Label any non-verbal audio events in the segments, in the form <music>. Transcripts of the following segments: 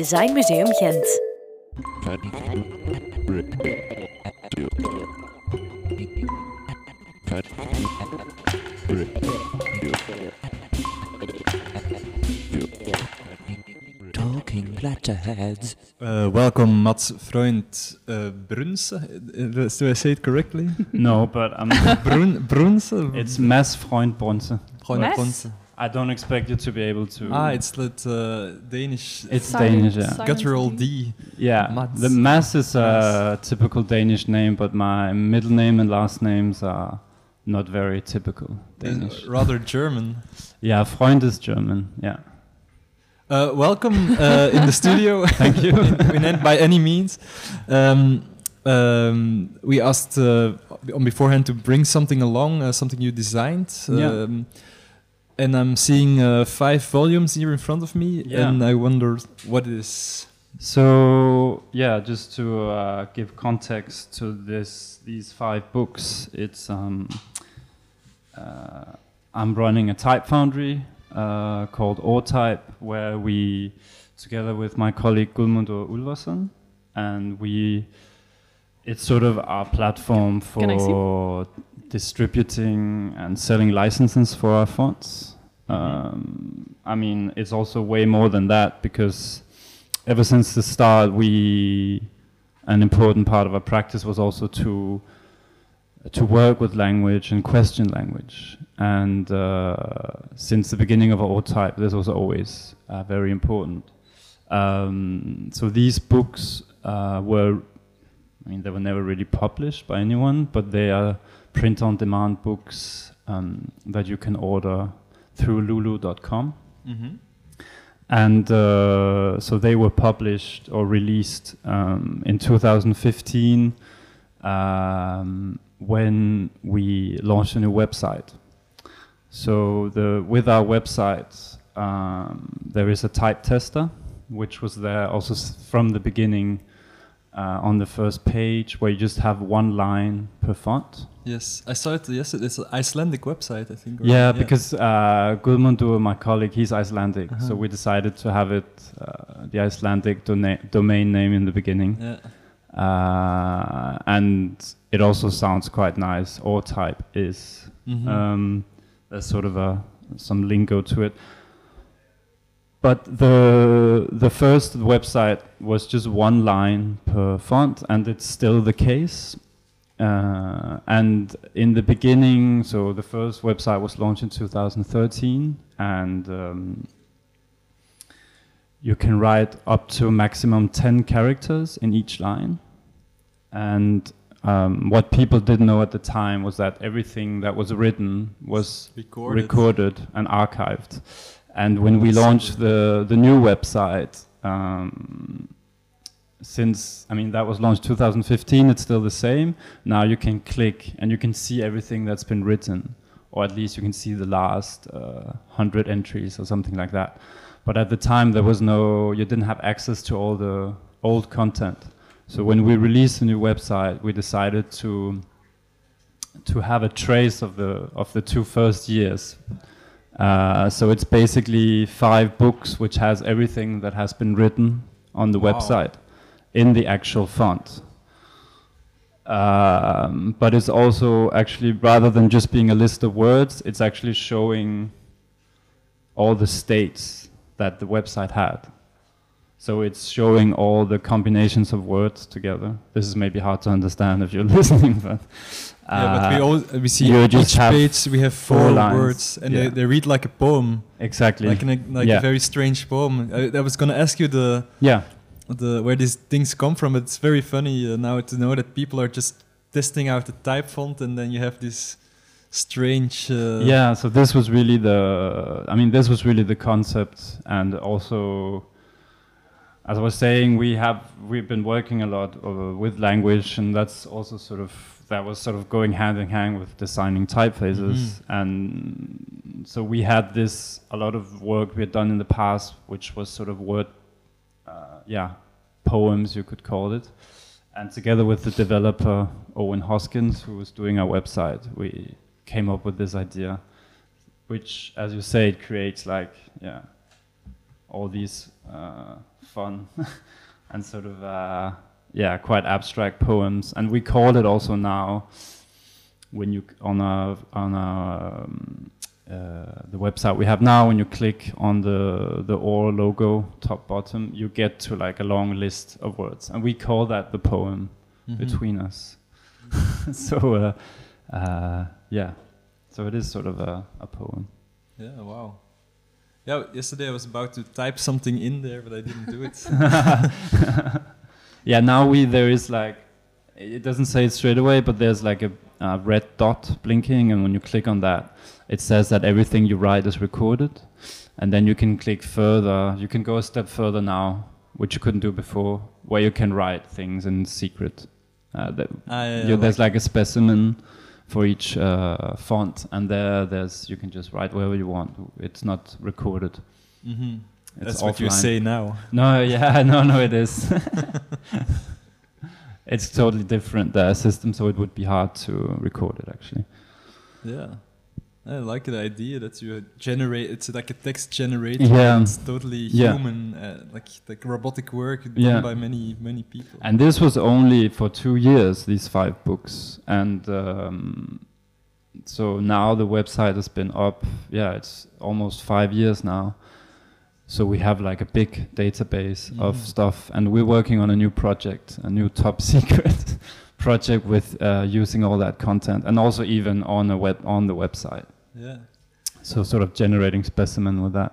Design Museum Gent. Talking letterheads. Uh, welcome, Mats Freund uh, Brunse. Uh, Do I say it correctly? No, but um, Brun Brunse? it's Mads Freund Bronze. Freund? Brunse. I don't expect you to be able to. Ah, it's that uh, Danish It's Silent- Danish, yeah. silent guttural D. D. yeah. Mads. The Mads is a typical Danish name, but my middle name and last names are not very typical Danish. Uh, rather German. Yeah, Freund is German. Yeah. Uh, welcome uh, in the studio. <laughs> Thank you. <laughs> we meant by any means. Um, um, we asked uh, on beforehand to bring something along, uh, something you designed. Yeah. And I'm seeing uh, five volumes here in front of me, Yeah. and I wonder what it is. So yeah, just to uh, give context to this, these five books, it's um, uh, I'm running a type foundry uh, called Or Type, where we, together with my colleague Gudmundur Ulfarsson, and we, it's sort of our platform for distributing and selling licenses for our fonts. Um, I mean, it's also way more than that because ever since the start, we an important part of our practice was also to to work with language and question language. And uh, since the beginning of our type, this was always uh, very important. Um, so these books uh, were, I mean, they were never really published by anyone, but they are print-on-demand books um, that you can order through lulu.com. Mm-hmm. And uh, so they were published or released um, in 2015 um, when we launched a new website. So the with our website, um, there is a type tester, which was there also s- from the beginning uh, on the first page, where you just have one line per font. Yes, I saw it yesterday. It's an Icelandic website, I think. right? Yeah, because uh, Gudmundur, my colleague, he's Icelandic, so Uh-huh. we decided to have it uh, the Icelandic domain name in the beginning, Yeah. uh, and it also sounds quite nice. Or type is Mhm. um, there's sort of a some lingo to it. But the the first website was just one line per font, and it's still the case. Uh, and in the beginning, so the first website was launched in 2013, and um, you can write up to maximum 10 characters in each line. And um, what people didn't know at the time was that everything that was written was Recorded. recorded and archived. And when we launched the, the new website, um, since I mean that was launched 2015, it's still the same. Now you can click and you can see everything that's been written, or at least you can see the last uh, hundred entries or something like that. But at the time, there was no, you didn't have access to all the old content. So when we released the new website, we decided to to have a trace of the of the two first years. Uh, so it's basically five books which has everything that has been written on the Wow. website in the actual font. Um, but it's also actually rather than just being a list of words, it's actually showing all the states that the website had. So it's showing all the combinations of words together. This is maybe hard to understand if you're <laughs> listening, but yeah, but we uh, all we see you each just have page we have four four, words, and they, Yeah. they read like a poem, exactly. like an, like Yeah. a very strange poem. I, I was gonna ask you the yeah, the where these things come from. It's very funny uh, now to know that people are just testing out the type font, and then you have this strange. Uh, yeah. So this was really the. I mean, this was really the concept, and also, as I was saying, we have we've been working a lot uh, with language, and that's also sort of that was sort of going hand in hand with designing typefaces, Mhm. and so we had this a lot of work we had done in the past, which was sort of word, uh, yeah, poems you could call it. And together with the developer Owen Hoskins, who was doing our website, we came up with this idea, which, as you say, it creates like yeah, all these uh, fun <laughs> and sort of uh, yeah quite abstract poems, and we call it also now when you on a on a um, uh, the website we have now when you click on the the or logo top bottom you get to like a long list of words. And we call that the poem Mhm. between us. <laughs> So uh, uh, yeah. So it is sort of a, a poem. Yeah, wow. Yeah, yesterday I was about to type something in there, but I didn't do it. <laughs> yeah now we there is like it doesn't say it straight away but there's like a, a red dot blinking and when you click on that it says that everything you write is recorded. And then you can click further. You can go a step further now which you couldn't do before where you can write things in secret. Uh, that Ah, yeah, you- yeah, there's like- like a specimen for each uh, font and there there's you can just write wherever you want it's not recorded Mhm. it's That's what you say now. No, yeah, <laughs> no, no, it is. <laughs> it's totally different the system, so it would be hard to record it actually. Yeah. I like the idea that you generate. It's like a text generator. Yeah. It's totally Yeah. human, uh, like like robotic work done Yeah. by many many people. And this was only for two years, these five books, and um, so now the website has been up. Yeah, it's almost five years now. So we have like a big database of Mhm. stuff, and we're working on a new project, a new top <laughs> secret project with uh, using all that content, and also even on a web on the website. yeah. So sort of generating specimen with that.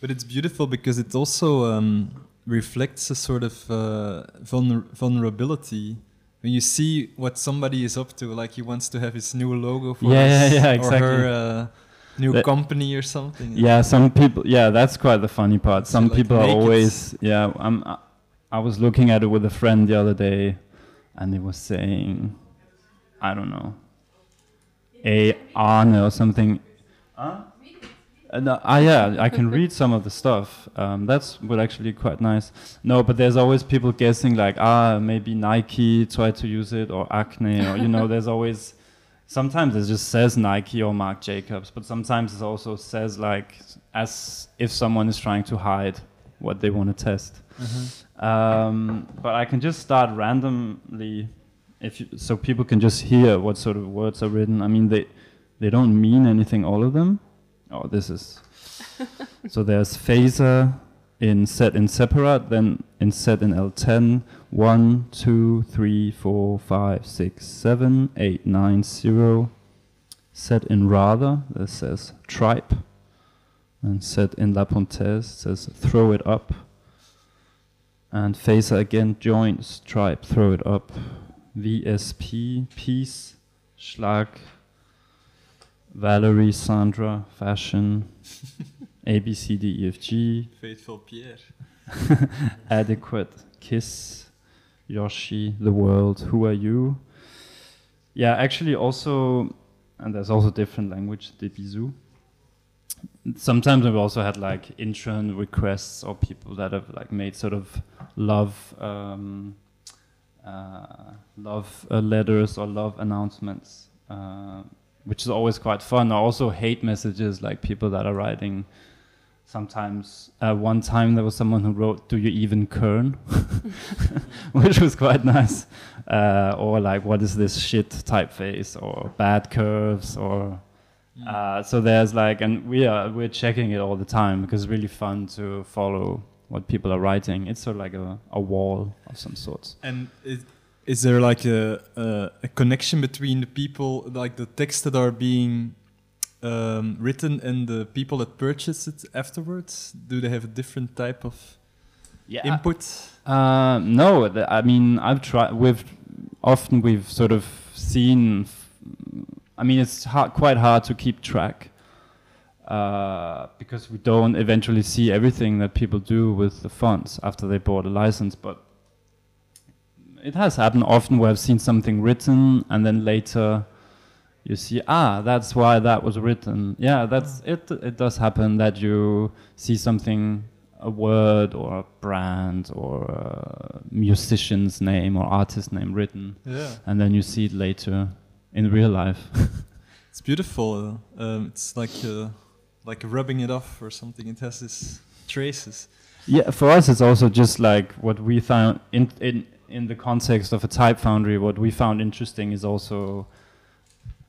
But it's beautiful because it also um, reflects a sort of uh, vulner- vulnerability. When you see what somebody is up to, like he wants to have his new logo for Yeah, his, yeah, yeah, or her uh, new That- company or something. Yeah, some people. Yeah, that's quite the funny part. So, Some like, people are make it- always. Yeah, I'm. I was looking at it with a friend the other day, and he was saying, I don't know, a Arne or something. Huh? Uh, no, ah, yeah, I can read some of the stuff. Um, that's would actually quite nice. No, but there's always people guessing like, ah, maybe Nike tried to use it or Acne or you know, <laughs> there's always. Sometimes it just says Nike or Marc Jacobs, but sometimes it also says like as if someone is trying to hide what they want to test. Mhm. Um, but I can just start randomly, if you, so people can just hear what sort of words are written. I mean, they they don't mean anything, all of them. Oh, this is <laughs> so. There's phaser in set in Separat, then in set in L10. 1, 2, 3, 4, 5, 6, 7, 8, 9, 0. Set in rather, that says tripe. And set in La Pontaise says throw it up. And phaser again joins tripe, throw it up. VSP, peace, Schlag, Valerie, Sandra, fashion, <laughs> A B C D E F G, Faithful Pierre. <laughs> adequate, kiss, Yoshi, the world, who are you? Yeah, actually also, and there's also different language, des bisous. Sometimes we've also had like intern requests or people that have like made sort of love, um, uh, love uh, letters or love announcements, uh, which is always quite fun. Or also hate messages, like people that are writing sometimes uh, one time there was someone who wrote do you even kern? <laughs> Which was quite nice. Uh, or like what is this shit typeface? Or bad curves or uh, so there's like and we are we're checking it all the time because it's really fun to follow what people are writing it's sort of like a, a wall of some sort And is, is there like a, a a connection between the people, like the texts that are being um, written and the people that purchase it afterwards? Do they have a different type of yeah input? Uh, no, th- I mean I've tried. We've often we've sort of seen. I mean, it's hard, quite hard to keep track uh, because we don't eventually see everything that people do with the fonts after they bought a license. But it has happened often where I've seen something written and then later you see ah that's why that was written. Yeah that's it it does happen that you see something a word or a brand or a musician's name or artist name written Yeah, and then you see it later in real life <laughs> it's beautiful. Um, it's like uh, like rubbing it off or something. It has these traces. Yeah, for us it's also just like what we found in in in the context of a type foundry. What we found interesting is also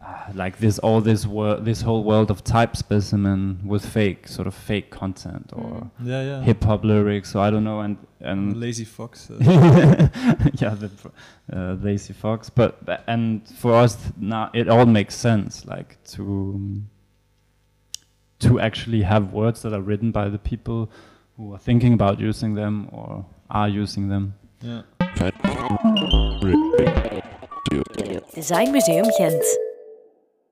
<sighs> like this all this wor- this whole world of type specimen with fake sort of fake content or Yeah, yeah. hip hop lyrics. So I don't know, and and Lazy Fox. Uh, <laughs> yeah, the uh, lazy fox. But and for us now, it all makes sense. Like to to actually have words that are written by the people who are thinking about using them or are using them. yeah. Design Museum Gent.